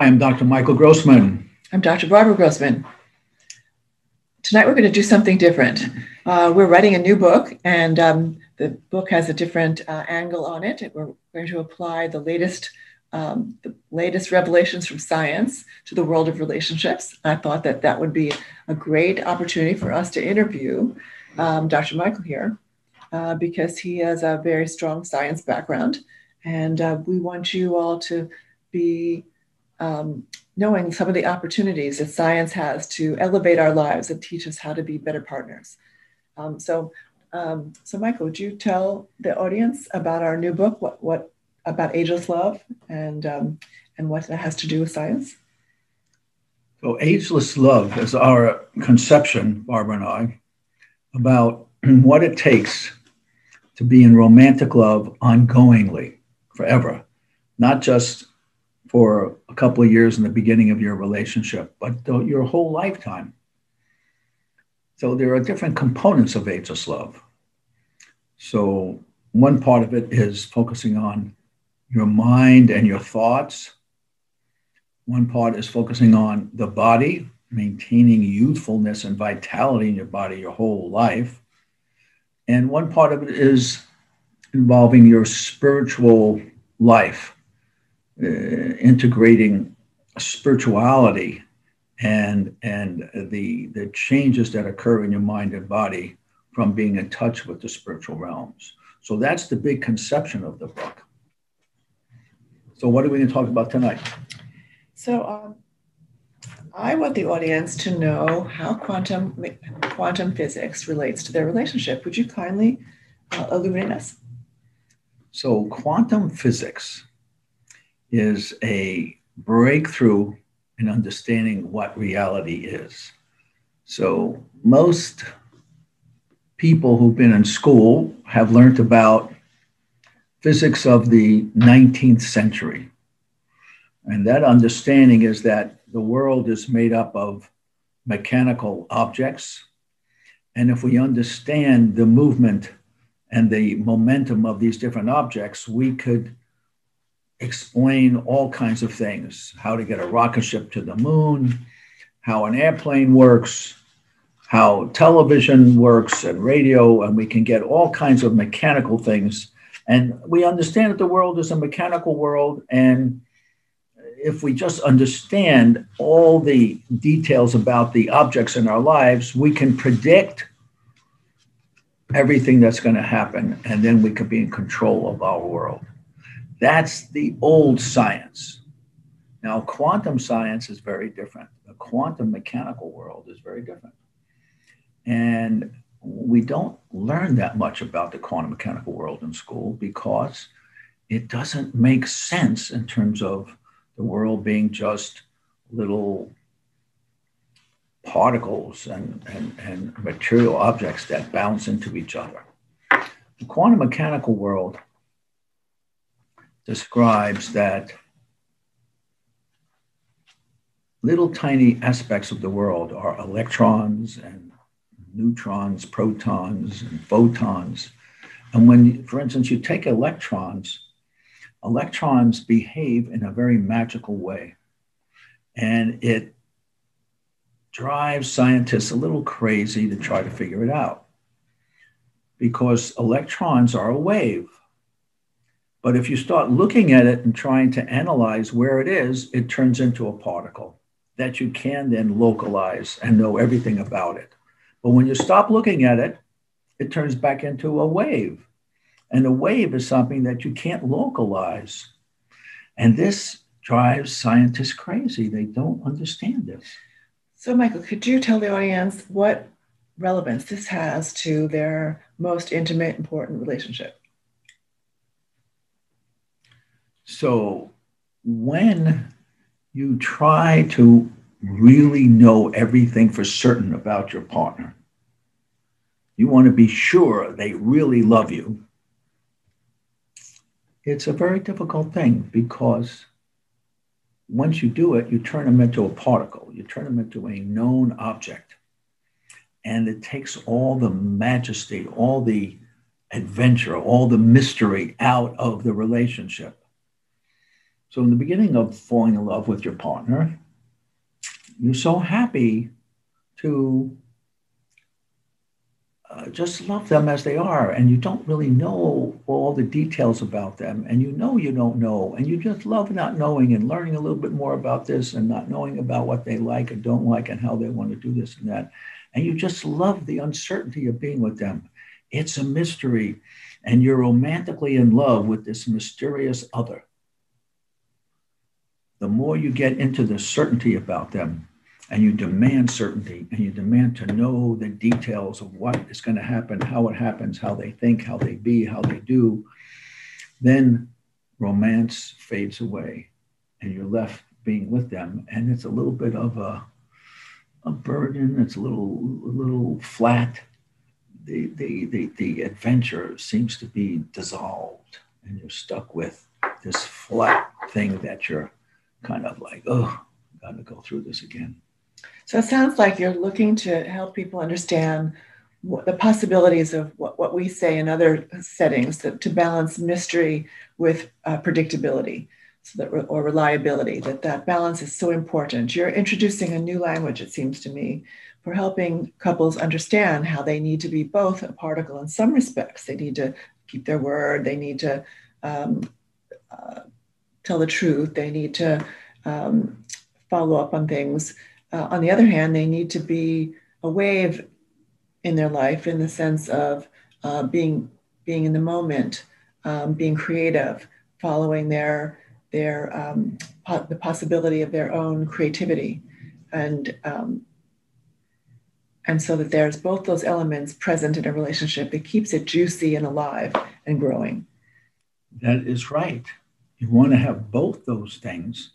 Hi, I'm Dr. Michael Grossman. I'm Dr. Barbara Grossman. Tonight we're going to do something different. Uh, we're writing a new book, and um, the book has a different uh, angle on it. We're going to apply the latest, um, the latest revelations from science to the world of relationships. I thought that that would be a great opportunity for us to interview um, Dr. Michael here, uh, because he has a very strong science background, and uh, we want you all to be um, knowing some of the opportunities that science has to elevate our lives and teach us how to be better partners. Um, so, um, so Michael, would you tell the audience about our new book, what, what about ageless love, and um, and what that has to do with science? So, ageless love is our conception, Barbara and I, about what it takes to be in romantic love ongoingly, forever, not just for a couple of years in the beginning of your relationship, but your whole lifetime. So there are different components of ageless love. So one part of it is focusing on your mind and your thoughts. One part is focusing on the body, maintaining youthfulness and vitality in your body your whole life. And one part of it is involving your spiritual life uh, integrating spirituality and and the the changes that occur in your mind and body from being in touch with the spiritual realms. So that's the big conception of the book. So what are we going to talk about tonight? So um, I want the audience to know how quantum quantum physics relates to their relationship. Would you kindly uh, illuminate us? So quantum physics is a breakthrough in understanding what reality is. So, most people who've been in school have learned about physics of the 19th century. And that understanding is that the world is made up of mechanical objects. And if we understand the movement and the momentum of these different objects, we could explain all kinds of things how to get a rocket ship to the moon, how an airplane works, how television works and radio, and we can get all kinds of mechanical things. And we understand that the world is a mechanical world. And if we just understand all the details about the objects in our lives, we can predict everything that's going to happen. And then we can be in control of our world. That's the old science. Now, quantum science is very different. The quantum mechanical world is very different. And we don't learn that much about the quantum mechanical world in school because it doesn't make sense in terms of the world being just little particles and, and, and material objects that bounce into each other. The quantum mechanical world describes that little tiny aspects of the world are electrons and neutrons, protons, and photons. And when, for instance, you take electrons, electrons behave in a very magical way. And it drives scientists a little crazy to try to figure it out because electrons are a wave. But if you start looking at it and trying to analyze where it is, it turns into a particle that you can then localize and know everything about it. But when you stop looking at it, it turns back into a wave. And a wave is something that you can't localize. And this drives scientists crazy. They don't understand this. So, Michael, could you tell the audience what relevance this has to their most intimate, important relationship? So when you try to really know everything for certain about your partner, you want to be sure they really love you. It's a very difficult thing because once you do it, you turn them into a particle, you turn them into a known object. And it takes all the majesty, all the adventure, all the mystery out of the relationship. So, in the beginning of falling in love with your partner, you're so happy to uh, just love them as they are, and you don't really know all the details about them, and you know you don't know, and you just love not knowing and learning a little bit more about this and not knowing about what they like and don't like and how they want to do this and that. And you just love the uncertainty of being with them. It's a mystery, and you're romantically in love with this mysterious other. The more you get into the certainty about them, and you demand certainty and you demand to know the details of what is going to happen, how it happens, how they think, how they be, how they do, then romance fades away and you're left being with them. And it's a little bit of a, a burden, it's a little, a little flat. The, the, the, the adventure seems to be dissolved and you're stuck with this flat thing that you're kind of like, oh, got to go through this again. So it sounds like you're looking to help people understand what, the possibilities of what, what we say in other settings to, to balance mystery with uh, predictability so that, or reliability, that that balance is so important. You're introducing a new language, it seems to me, for helping couples understand how they need to be both a particle in some respects. They need to keep their word, they need to um, uh, tell the truth, they need to um, follow up on things uh, on the other hand, they need to be a wave in their life in the sense of uh, being being in the moment, um, being creative, following their their um, po- the possibility of their own creativity, and um, and so that there's both those elements present in a relationship. It keeps it juicy and alive and growing. That is right. You want to have both those things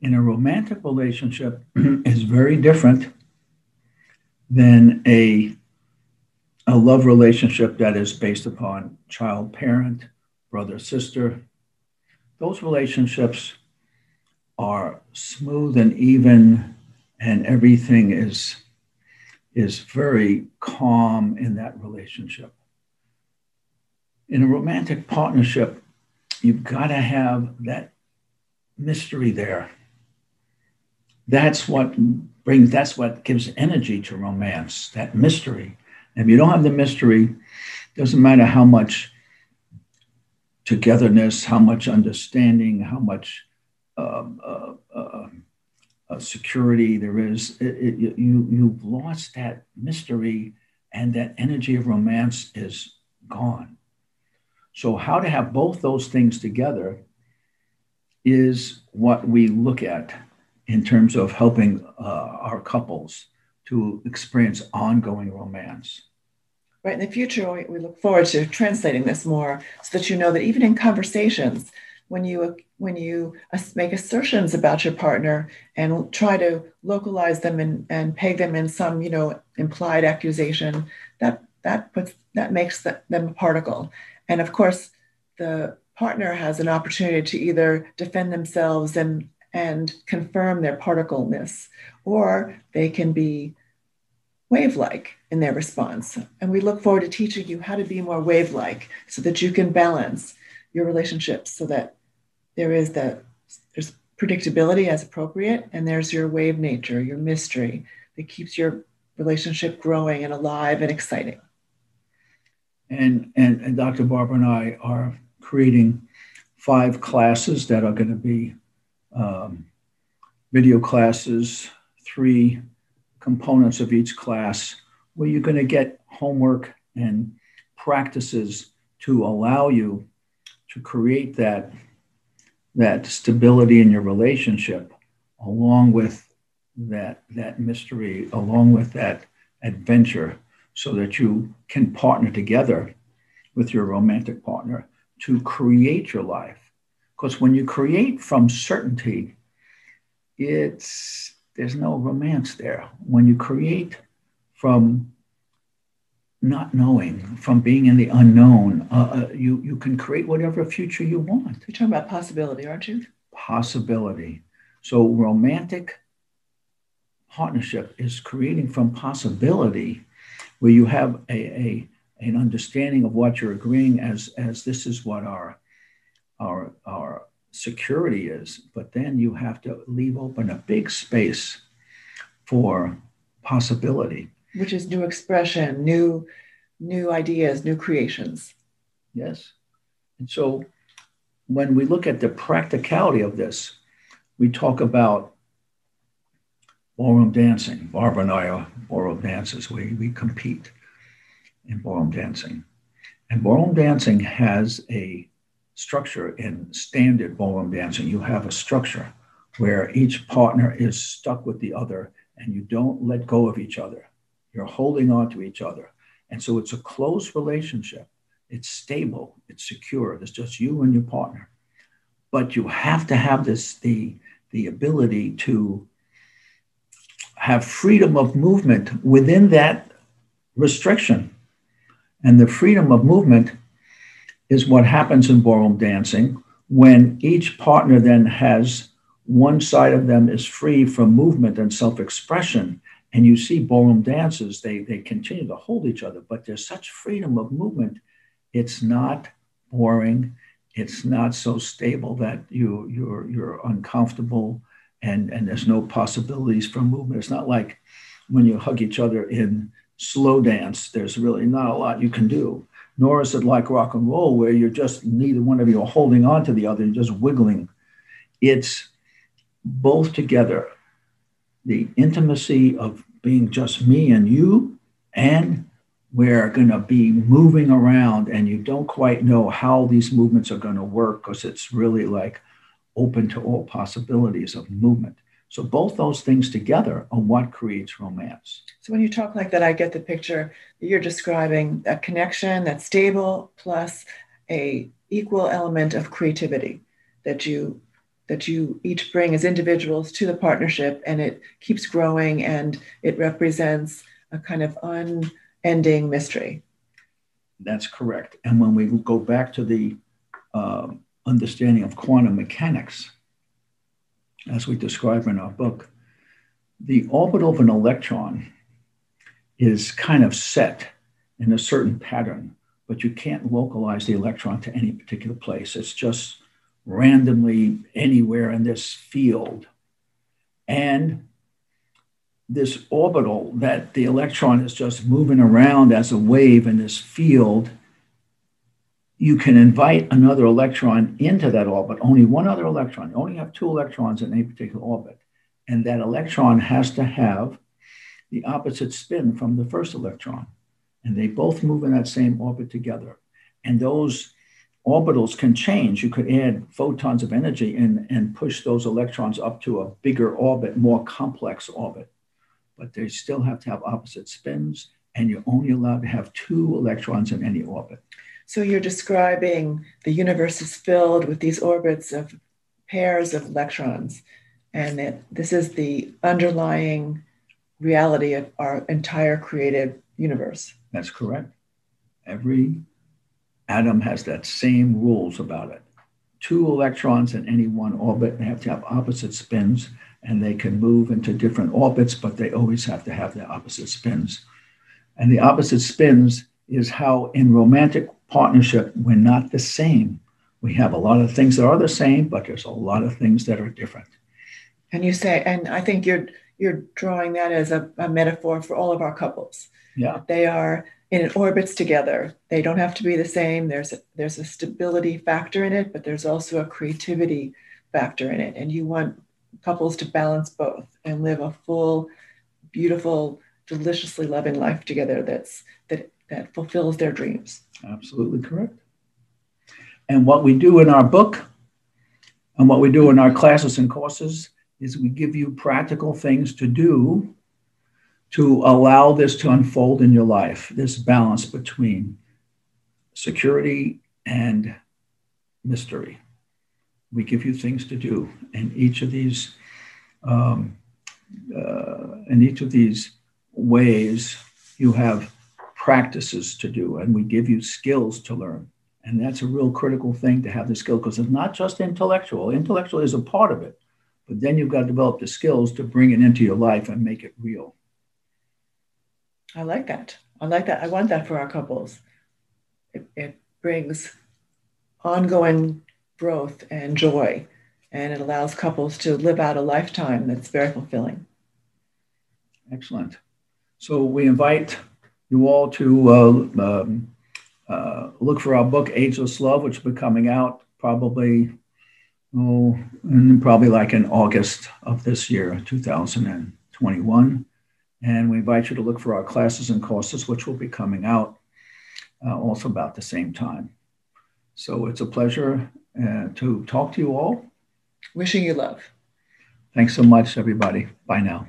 in a romantic relationship is very different than a, a love relationship that is based upon child parent, brother sister. Those relationships are smooth and even, and everything is, is very calm in that relationship. In a romantic partnership, you've got to have that mystery there. That's what brings that's what gives energy to romance that mystery. If you don't have the mystery doesn't matter how much togetherness how much understanding how much um, uh, uh, uh, security there is it, it, you you've lost that mystery and that energy of romance is gone so how to have both those things together is what we look at in terms of helping uh, our couples to experience ongoing romance. Right. In the future, we look forward to translating this more so that you know that even in conversations, when you when you make assertions about your partner and try to localize them and, and peg them in some you know implied accusation, that that puts that makes them a particle. And of course, the partner has an opportunity to either defend themselves and and confirm their particleness, or they can be wave like in their response. And we look forward to teaching you how to be more wave like so that you can balance your relationships so that there is that there's predictability as appropriate and there's your wave nature, your mystery that keeps your relationship growing and alive and exciting. And, and, and Dr. Barbara and I are creating five classes that are going to be um, video classes, three components of each class, where you're going to get homework and practices to allow you to create that, that stability in your relationship along with that, that mystery, along with that adventure, so that you can partner together with your romantic partner to create your life Because when you create from certainty, it's there's no romance there. When you create from not knowing, from being in the unknown, uh, uh, you you can create whatever future you want. You're talking about possibility, aren't you? Possibility. So romantic partnership is creating from possibility, where you have a, a an understanding of what you're agreeing as as this is what our our our security is but then you have to leave open a big space for possibility. Which is new expression new new ideas new creations. Yes. And so when we look at the practicality of this we talk about ballroom dancing barbara and i are ballroom dancers we, we compete in ballroom dancing. And ballroom dancing has a structure in standard ballroom dancing. You have a structure where each partner is stuck with the other and you don't let go of each other. You're holding on to each other. And so it's a close relationship. It's stable, it's secure. It's just you and your partner. But you have to have this the, the ability to have freedom of movement within that restriction. And the freedom of movement is what happens in ballroom dancing when each partner then has one side of them is free from movement and self expression. And you see ballroom dancers, they, they continue to hold each other, but there's such freedom of movement. It's not boring. It's not so stable that you, you're, you're uncomfortable and, and there's no possibilities for movement. It's not like when you hug each other in slow dance, there's really not a lot you can do. Nor is it like rock and roll, where you're just neither one of you are holding on to the other, you're just wiggling. It's both together the intimacy of being just me and you, and we're going to be moving around, and you don't quite know how these movements are going to work because it's really like open to all possibilities of movement. So both those things together are what creates romance. So when you talk like that, I get the picture you're describing a connection that's stable plus a equal element of creativity that you that you each bring as individuals to the partnership and it keeps growing and it represents a kind of unending mystery. That's correct. And when we go back to the uh, understanding of quantum mechanics, as we describe in our book, the orbital of an electron is kind of set in a certain pattern, but you can't localize the electron to any particular place. It's just randomly anywhere in this field. And this orbital that the electron is just moving around as a wave in this field you can invite another electron into that orbit, only one other electron. You only have two electrons in a particular orbit. And that electron has to have the opposite spin from the first electron. And they both move in that same orbit together. And those orbitals can change. You could add photons of energy and, and push those electrons up to a bigger orbit, more complex orbit. But they still have to have opposite spins, and you're only allowed to have two electrons in any orbit. So you're describing the universe is filled with these orbits of pairs of electrons, and that this is the underlying reality of our entire created universe. That's correct. Every atom has that same rules about it. Two electrons in any one orbit, have to have opposite spins, and they can move into different orbits, but they always have to have their opposite spins. And the opposite spins is how in romantic partnership, we're not the same. We have a lot of things that are the same, but there's a lot of things that are different. And you say, and I think you're you're drawing that as a, a metaphor for all of our couples. Yeah. They are in orbits together. They don't have to be the same. There's a, there's a stability factor in it, but there's also a creativity factor in it. And you want couples to balance both and live a full, beautiful, deliciously loving life together that's that that fulfills their dreams. Absolutely correct. And what we do in our book and what we do in our classes and courses is we give you practical things to do to allow this to unfold in your life, this balance between security and mystery. we give you things to do. And each of these, um, uh, in each of these ways, you have practices to do, and we give you skills to learn. And that's a real critical thing to have the skill because it's not just intellectual. Intellectual is a part of it, but then you've got to develop the skills to bring it into your life and make it real. I like that. I like that. I want that for our couples. It, it brings ongoing growth and joy, and it allows couples to live out a lifetime that's very fulfilling. Excellent. So we invite you all to uh, um, uh, look for our book, Ageless Love, which will be coming out probably, oh, probably like in August of this year, 2021. And we invite you to look for our classes and courses, which will be coming out uh, also about the same time. So it's a pleasure uh, to talk to you all. Wishing you love. Thanks so much, everybody. Bye now.